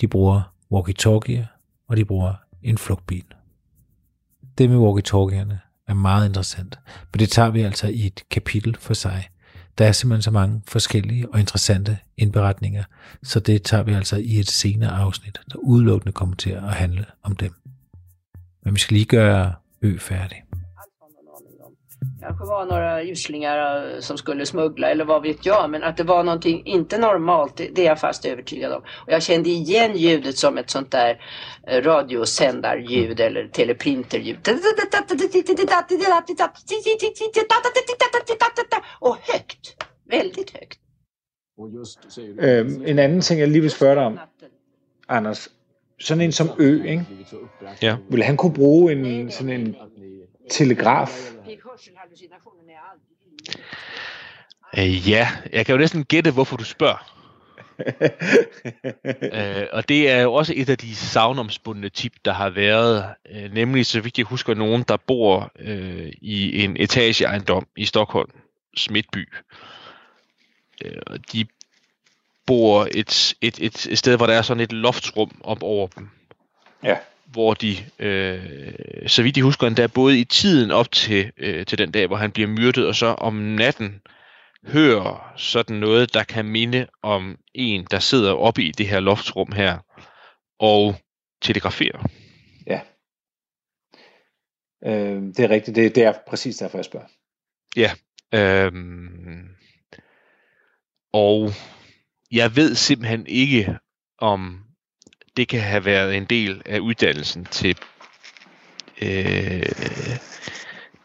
De bruger walkie-talkier, og de bruger en flugtbil. Det med walkie-talkierne er meget interessant, men det tager vi altså i et kapitel for sig. Der er simpelthen så mange forskellige og interessante indberetninger, så det tager vi altså i et senere afsnit, der udelukkende kommer til at handle om dem. Men vi skal lige gøre Ø færdig
kanske var några uslingar eh, som skulle smuggla eller vad vet jag. Men att det var någonting inte normalt, det, är jag fast övertygad om. Och jag kände igen ljudet som ett sånt där eh, radiosändarljud eller teleprinterljud. Och högt. Väldigt högt.
Øhm, en anden ting, jeg lige vil spørge dig om, Anders. Sådan en som Ø, ikke?
Ja.
Vil han kunne bruge en, sådan en telegraf?
Øh, ja, jeg kan jo næsten gætte, hvorfor du spørger. øh, og det er jo også et af de savnomspundne tip, der har været. Øh, nemlig, så vidt jeg husker, nogen, der bor øh, i en etageejendom i Stockholm, Smidtby. Øh, og de bor et, et, et, et sted, hvor der er sådan et loftsrum op over dem.
Ja.
Hvor de, øh, så vidt jeg husker, endda både i tiden op til, øh, til den dag, hvor han bliver myrdet, og så om natten, hører sådan noget, der kan minde om en, der sidder oppe i det her loftsrum her, og telegraferer.
Ja. Øh, det er rigtigt. Det, det er præcis derfor, jeg spørger.
Ja. Øhm, og jeg ved simpelthen ikke, om det kan have været en del af uddannelsen til øh,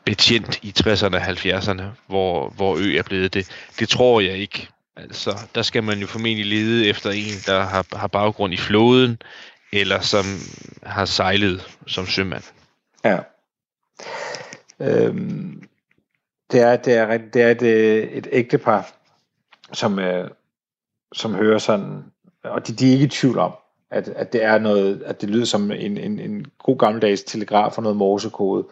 betjent i 60'erne og 70'erne, hvor, hvor Ø er blevet det. Det tror jeg ikke. Altså, der skal man jo formentlig lede efter en, der har, har baggrund i floden, eller som har sejlet som sømand.
Ja. Øhm, det er, det er, det er et, et ægtepar, som, øh, som hører sådan, og de, de er ikke i tvivl om, at, at det er noget, at det lyder som en, en, en god gammeldags telegraf og noget morsekode.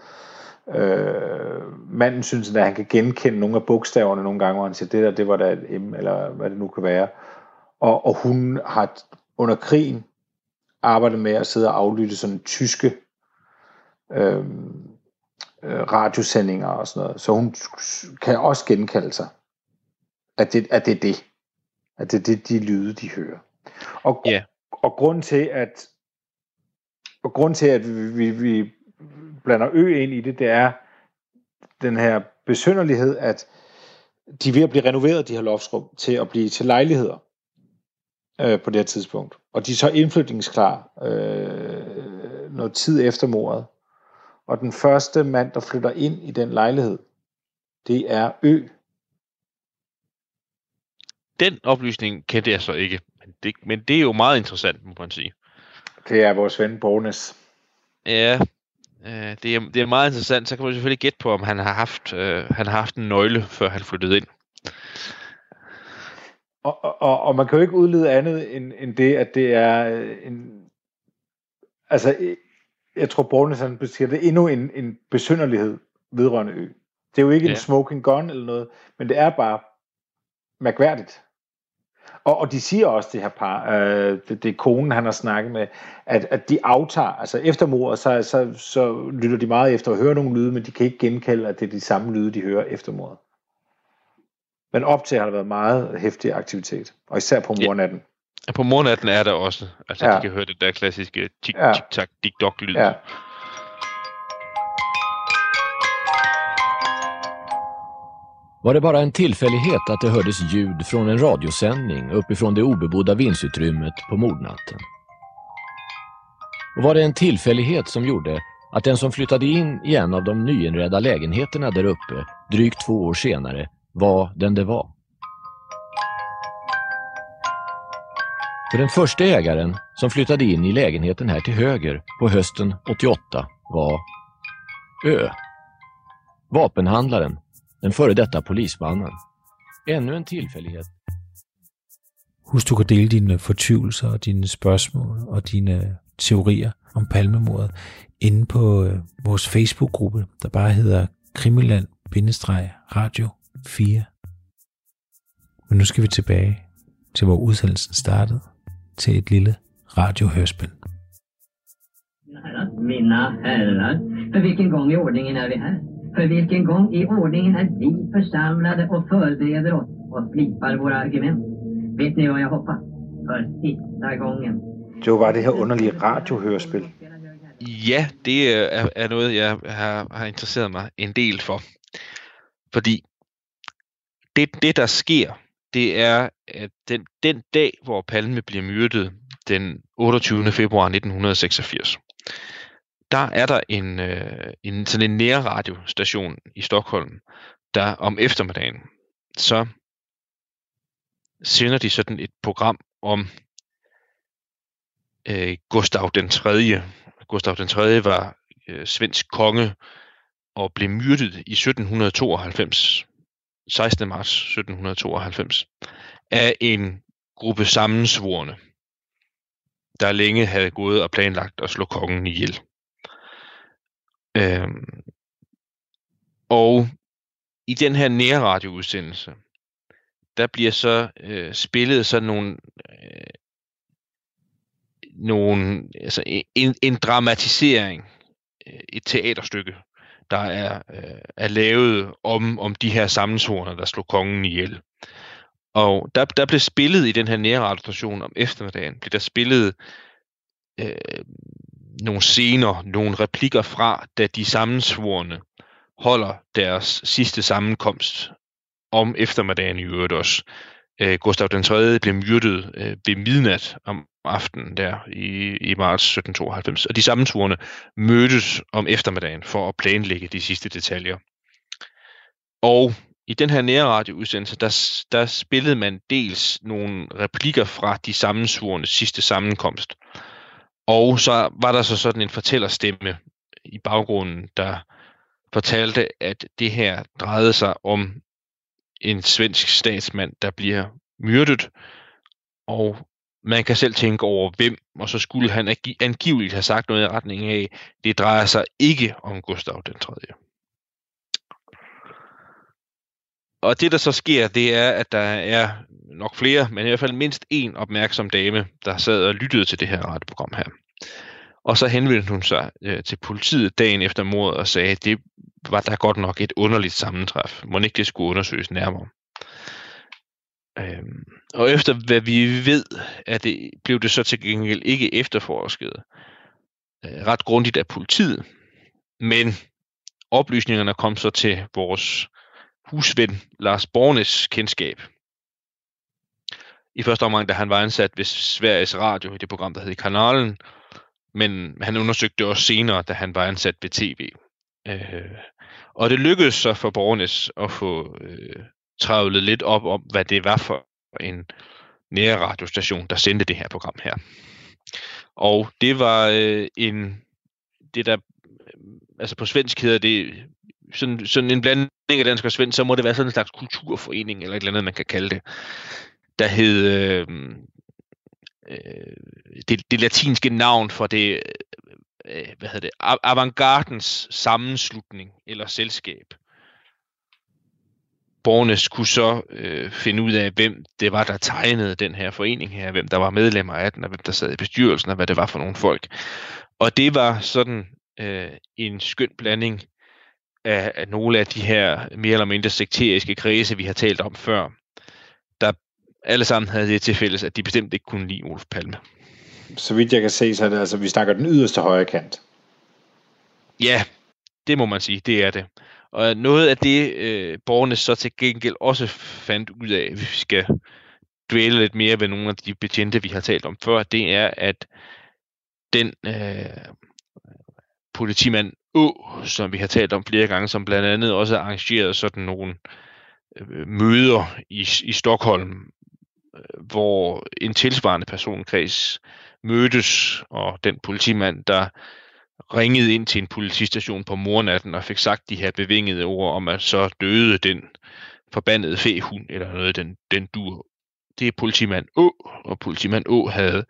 Øh, manden synes, at han kan genkende nogle af bogstaverne nogle gange, hvor han siger, det der, det var da et M, eller hvad det nu kan være. Og, og hun har under krigen arbejdet med at sidde og aflytte sådan tyske øh, radiosendinger og sådan noget. Så hun kan også genkalde sig, at det, at det er det. At det er det, de lyde, de hører. Og,
yeah
og grund til, at og grund til, at vi, vi, vi blander ø ind i det, det er den her besynderlighed, at de er ved at blive renoveret, de her loftsrum, til at blive til lejligheder øh, på det her tidspunkt. Og de er så indflytningsklar øh, noget tid efter mordet. Og den første mand, der flytter ind i den lejlighed, det er Ø.
Den oplysning kendte jeg så altså ikke. Men det, men det er jo meget interessant, må man sige.
Det er vores ven Bornes.
Ja, øh, det, er, det er meget interessant. Så kan man selvfølgelig gætte på, om han har haft, øh, han har haft en nøgle, før han flyttede ind.
Og, og, og man kan jo ikke udlede andet end, end det, at det er øh, en... Altså, jeg tror, Bornes han beskriver det endnu en, en besynderlighed vedrørende ø. Det er jo ikke ja. en smoking gun eller noget, men det er bare mærkværdigt. Og, og de siger også, det her par, øh, det, det er konen, han har snakket med, at, at de aftager, altså efter mordet, så, så, så lytter de meget efter at høre nogle lyde, men de kan ikke genkalde, at det er de samme lyde, de hører efter mordet. Men op til har der været meget hæftig aktivitet, og især på mornatten.
Ja, på mornatten er der også, altså ja. de kan høre det der klassiske tik-tik-tak, dik-dok-lyd. Ja.
Var det bara en tillfällighet att det hördes ljud från en radiosändning uppifrån det obebodda vindsutrymmet på mordnatten? Och var det en tillfällighet som gjorde att den som flyttade in i en av de nyinredda lägenheterna där uppe drygt två år senare var den det var? För den första ägaren som flyttade in i lägenheten här till höger på hösten 88 var Ö. Vapenhandlaren den före detta polismannen. Ännu en tillfällighet.
Husk, du kan dele dine fortvivlelser og dine spørgsmål og dine teorier om palmemordet inde på øh, vores Facebook-gruppe, der bare hedder Krimiland-Radio 4. Men nu skal vi tilbage til, hvor udsendelsen startede, til et lille radiohørspil.
Mina herrar, för vilken gång i ordningen är vi här? För vilken gång i ordningen är vi församlade och förbereder oss och slipar våra argument? Vet ni vad jag hoppas? För sista gången.
Det var det her underlige radiohørespil.
Ja, det er, er noget, jeg har, har interesseret mig en del for. Fordi det, det der sker, det er, at den, den dag, hvor Palme bliver myrdet, den 28. februar 1986, der er der en, øh, en sådan en nærradiostation i Stockholm, der om eftermiddagen, så sender de sådan et program om øh, Gustav den 3. Gustav den 3. var øh, svensk konge og blev myrdet i 1792, 16. marts 1792, af en gruppe sammensvorne, der længe havde gået og planlagt at slå kongen ihjel. Øhm, og i den her nærradioudsendelse, der bliver så øh, spillet sådan nogle, øh, nogle altså en, en dramatisering, øh, et teaterstykke, der er, øh, er lavet om, om de her sammensvorene, der slog kongen ihjel. Og der, der blev spillet i den her nærradiostation om eftermiddagen, blev der spillet øh, nogle scener, nogle replikker fra, da de sammensvorene holder deres sidste sammenkomst om eftermiddagen i øvrigt også. Øh, Gustav den 3. blev myrdet øh, ved midnat om aftenen der i, i marts 1792, og de sammensvorene mødtes om eftermiddagen for at planlægge de sidste detaljer. Og i den her nærradioudsendelse, der, der spillede man dels nogle replikker fra de sammensvorene sidste sammenkomst, og så var der så sådan en fortællerstemme i baggrunden, der fortalte, at det her drejede sig om en svensk statsmand, der bliver myrdet, og man kan selv tænke over hvem, og så skulle han angiveligt have sagt noget i retning af, det drejer sig ikke om Gustav den 3. Og det der så sker, det er, at der er nok flere, men i hvert fald mindst en opmærksom dame, der sad og lyttede til det her radioprogram her. Og så henvendte hun sig øh, til politiet dagen efter mordet og sagde, at det var der godt nok et underligt sammentræf. Må ikke det skulle undersøges nærmere. Øhm, og efter hvad vi ved, at det blev det så til gengæld ikke efterforsket øh, ret grundigt af politiet. Men oplysningerne kom så til vores husven Lars Bornes kendskab. I første omgang, da han var ansat ved Sveriges Radio i det program, der hed Kanalen, men han undersøgte det også senere, da han var ansat ved tv. Øh, og det lykkedes så for Bornes at få øh, travlet lidt op om, hvad det var for en nærradiostation, der sendte det her program her. Og det var øh, en, det der, øh, altså på svensk hedder det, sådan, sådan en blanding af dansk og svensk, så må det være sådan en slags kulturforening, eller et eller andet, man kan kalde det, der hed, øh, øh, det, det latinske navn for det, øh, hvad hedder det, avantgardens sammenslutning, eller selskab. Bornes kunne så øh, finde ud af, hvem det var, der tegnede den her forening her, hvem der var medlemmer af den, og hvem der sad i bestyrelsen, og hvad det var for nogle folk. Og det var sådan øh, en skøn blanding af, af nogle af de her mere eller mindre sekteriske kredse, vi har talt om før, der alle sammen havde det til fælles, at de bestemt ikke kunne lide Olof Palme.
Så vidt jeg kan se, så er det altså, vi snakker den yderste højre kant.
Ja, det må man sige, det er det. Og noget af det, øh, borgerne så til gengæld også fandt ud af, hvis vi skal dvæle lidt mere ved nogle af de betjente, vi har talt om før, det er, at den øh, politimand Å, som vi har talt om flere gange, som blandt andet også har arrangeret sådan nogle øh, møder i, i Stockholm, øh, hvor en tilsvarende personkreds mødtes, og den politimand, der ringede ind til en politistation på mornatten og fik sagt de her bevingede ord om, at så døde den forbandede fæhund, eller noget, den, den dur. Det er politimand Å, og politimand Å havde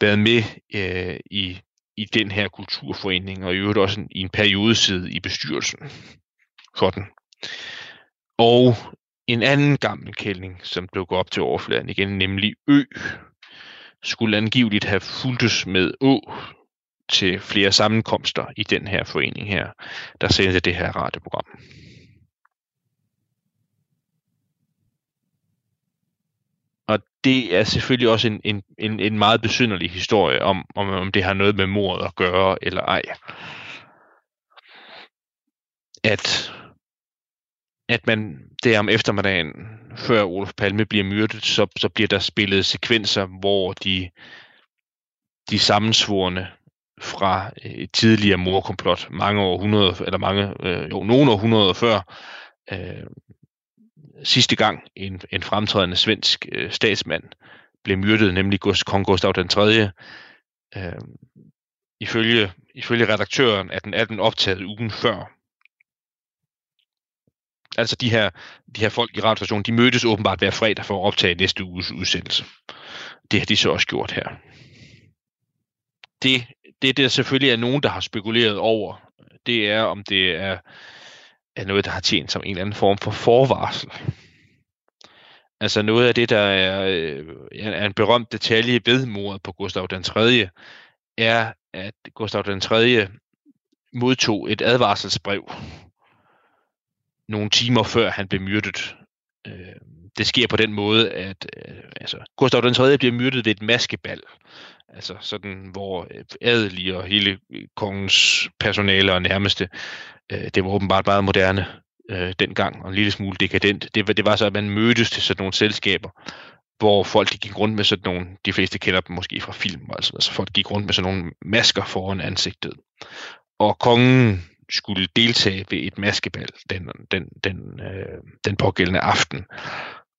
været med øh, i, i den her kulturforening, og i øvrigt også en, i en periode i bestyrelsen for den. Og en anden gammel kældning, som dukker op til overfladen igen, nemlig Ø, skulle angiveligt have fuldtes med Å til flere sammenkomster i den her forening her, der sendte det her radioprogram. Og det er selvfølgelig også en, en, en, en meget besynderlig historie om, om, om det har noget med mordet at gøre eller ej. At, at man der om eftermiddagen, før Olof Palme bliver myrdet, så, så bliver der spillet sekvenser, hvor de, de sammensvorene fra øh, et tidligere morkomplot, mange århundreder, eller mange, øh, jo, nogle århundreder før, øh, sidste gang en, en fremtrædende svensk øh, statsmand blev myrdet, nemlig kong Gustav den 3. Øh, ifølge, ifølge redaktøren er den, er den optaget ugen før. Altså de her, de her folk i radiostationen, de mødtes åbenbart hver fredag for at optage næste uges udsendelse. Det har de så også gjort her. Det det, der selvfølgelig er nogen, der har spekuleret over, det er, om det er, er noget, der har tjent som en eller anden form for forvarsel. Altså noget af det, der er, øh, er en berømt detalje ved mordet på Gustav den 3., er, at Gustav den 3. modtog et advarselsbrev nogle timer før han blev myrdet. Øh, det sker på den måde, at øh, altså, Gustav den 3. bliver myrdet ved et maskebal. Altså sådan, hvor øh, adelige og hele øh, kongens personale og nærmeste, øh, det var åbenbart meget moderne øh, dengang, og en lille smule dekadent. Det, det var så, at man mødtes til sådan nogle selskaber, hvor folk de gik rundt med sådan nogle, de fleste kender dem måske fra film, altså, altså folk gik rundt med sådan nogle masker foran ansigtet. Og kongen skulle deltage ved et maskebal den, den, den, øh, den pågældende aften,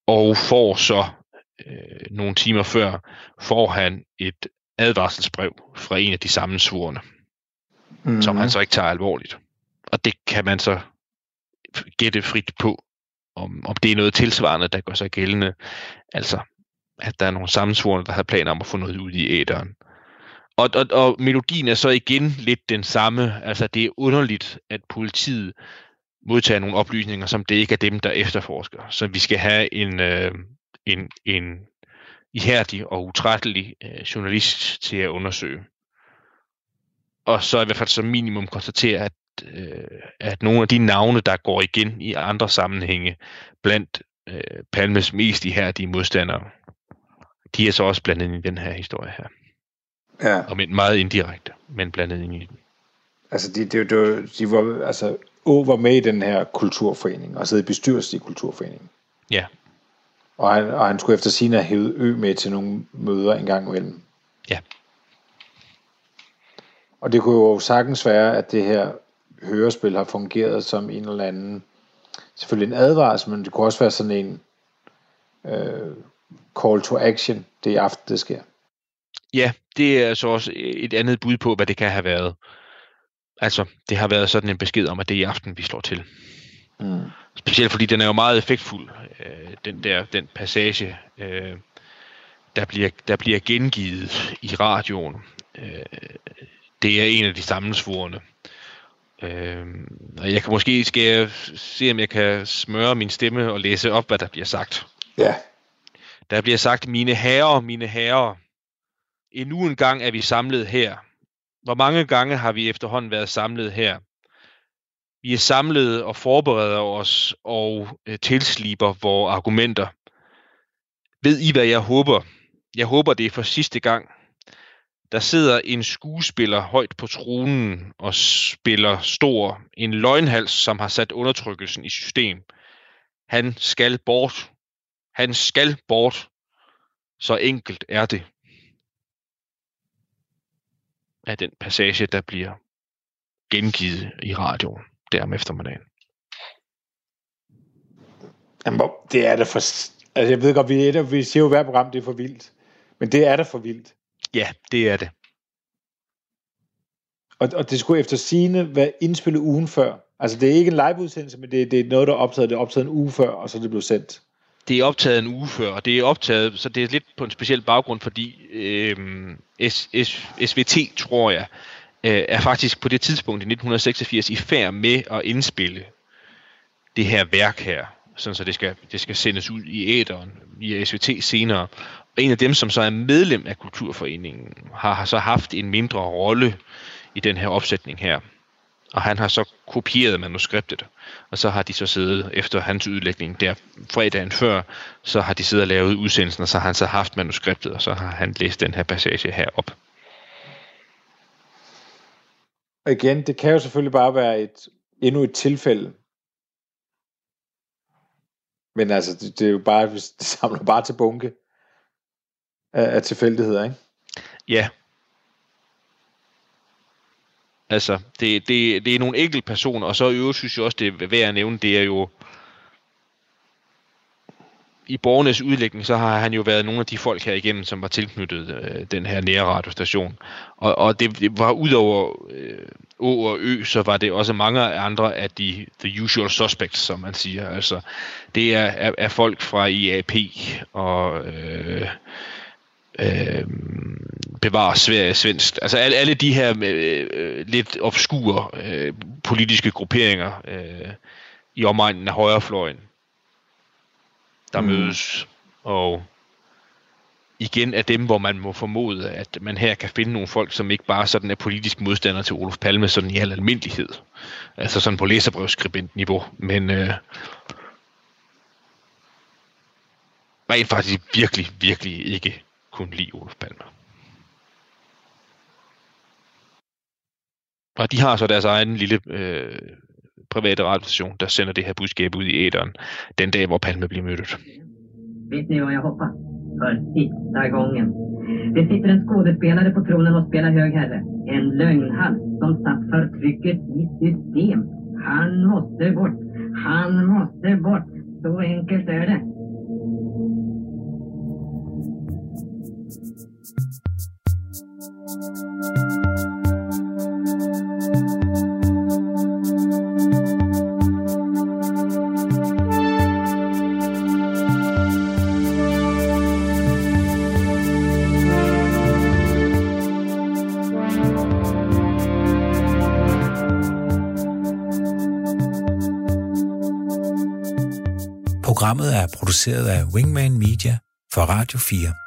og får så øh, nogle timer før, får han et advarselsbrev fra en af de sammensvorene, mm. som han så ikke tager alvorligt. Og det kan man så gætte frit på, om, om det er noget tilsvarende, der går så gældende. Altså, at der er nogle sammensvorene, der har planer om at få noget ud i æderen. Og, og, og melodien er så igen lidt den samme. Altså, det er underligt, at politiet modtager nogle oplysninger, som det ikke er dem, der efterforsker. Så vi skal have en, øh, en, en ihærdig og utrættelig øh, journalist til at undersøge. Og så i hvert fald som minimum konstatere, at, øh, at nogle af de navne, der går igen i andre sammenhænge blandt øh, Palmes mest ihærdige modstandere, de er så også blandet ind i den her historie her.
Ja.
Og men meget indirekte, men blandet ind i den.
Altså, de, de, de, de var, altså, Å var med i den her kulturforening, og sad i bestyrelsen i kulturforeningen.
Ja.
Og han, og han skulle efter sin have hævet Ø med til nogle møder en gang imellem.
Ja.
Og det kunne jo sagtens være, at det her hørespil har fungeret som en eller anden, selvfølgelig en advarsel, men det kunne også være sådan en øh, call to action, det er i aften, det sker.
Ja, det er så også et andet bud på, hvad det kan have været. Altså, det har været sådan en besked om, at det er i aften, vi slår til.
Mm.
Specielt fordi den er jo meget effektfuld, øh, den der den passage, øh, der, bliver, der bliver gengivet i radioen. Øh, det er en af de sammensvorene. Øh, og jeg kan måske skal jeg se, om jeg kan smøre min stemme og læse op, hvad der bliver sagt.
Ja.
Der bliver sagt, mine herrer, mine herrer, endnu en gang er vi samlet her. Hvor mange gange har vi efterhånden været samlet her? Vi er samlet og forbereder os og øh, tilsliber vores argumenter. Ved I, hvad jeg håber? Jeg håber, det er for sidste gang. Der sidder en skuespiller højt på tronen og spiller stor. En løgnhals, som har sat undertrykkelsen i system. Han skal bort. Han skal bort. Så enkelt er det. Af den passage, der bliver gengivet i radioen der om eftermiddagen.
Jamen, det er da for... Altså, jeg ved godt, vi, er vi siger jo hver program, det er for vildt. Men det er da for vildt.
Ja, det er det.
Og, og det skulle efter sine være indspillet ugen før. Altså, det er ikke en liveudsendelse, men det, det er noget, der er optaget. Det er optaget en uge før, og så er det blevet sendt.
Det er optaget en uge før, og det er optaget, så det er lidt på en speciel baggrund, fordi øh, S, S, SVT, tror jeg, øh, er faktisk på det tidspunkt i 1986 i færd med at indspille det her værk her, sådan så det skal, det skal sendes ud i æderen i SVT senere. Og en af dem, som så er medlem af Kulturforeningen, har, har så haft en mindre rolle i den her opsætning her. Og han har så kopieret manuskriptet, og så har de så siddet efter hans udlægning der fredagen før, så har de siddet og lavet udsendelsen, og så har han så haft manuskriptet, og så har han læst den her passage her op.
Og igen, det kan jo selvfølgelig bare være et, endnu et tilfælde. Men altså, det, det er jo bare, det samler bare til bunke af, af tilfældigheder, ikke?
Ja. Altså, det, det, det er nogle enkelte personer, og så i øvrigt synes jeg også, det er værd at nævne, det er jo i borgernes udlægning, så har han jo været nogle af de folk her igennem, som var tilknyttet øh, den her nære radiostation. Og, og det, det var udover øh, Å og Ø, så var det også mange andre af de the usual suspects, som man siger. Altså, det er, er, er folk fra IAP og øh, øh, bevarer Sverige svensk. Altså alle, alle de her øh, øh, lidt obskure øh, politiske grupperinger øh, i omegnen af højrefløjen, der
Mm.
mødes, og igen er dem, hvor man må formode, at man her kan finde nogle folk, som ikke bare sådan er politisk modstander til Olof Palme, sådan i al almindelighed. Altså sådan på læserbrevsskribent-niveau, men øh, rent faktisk virkelig, virkelig ikke kunne lide Olof Palme. Og de har så deres egen lille øh, private radiostation, der sender det her budskab ud i æderen den dag, hvor Palme bliver myrdet.
Vet ni vad jag hoppas? För sista gången. Det sitter en skådespelare på tronen och spelar hög herre. En lögnhals som satt förtrycket i system. Han måste bort. Han måste bort. Så enkelt är det.
Thank you. Produceret af Wingman Media for Radio 4.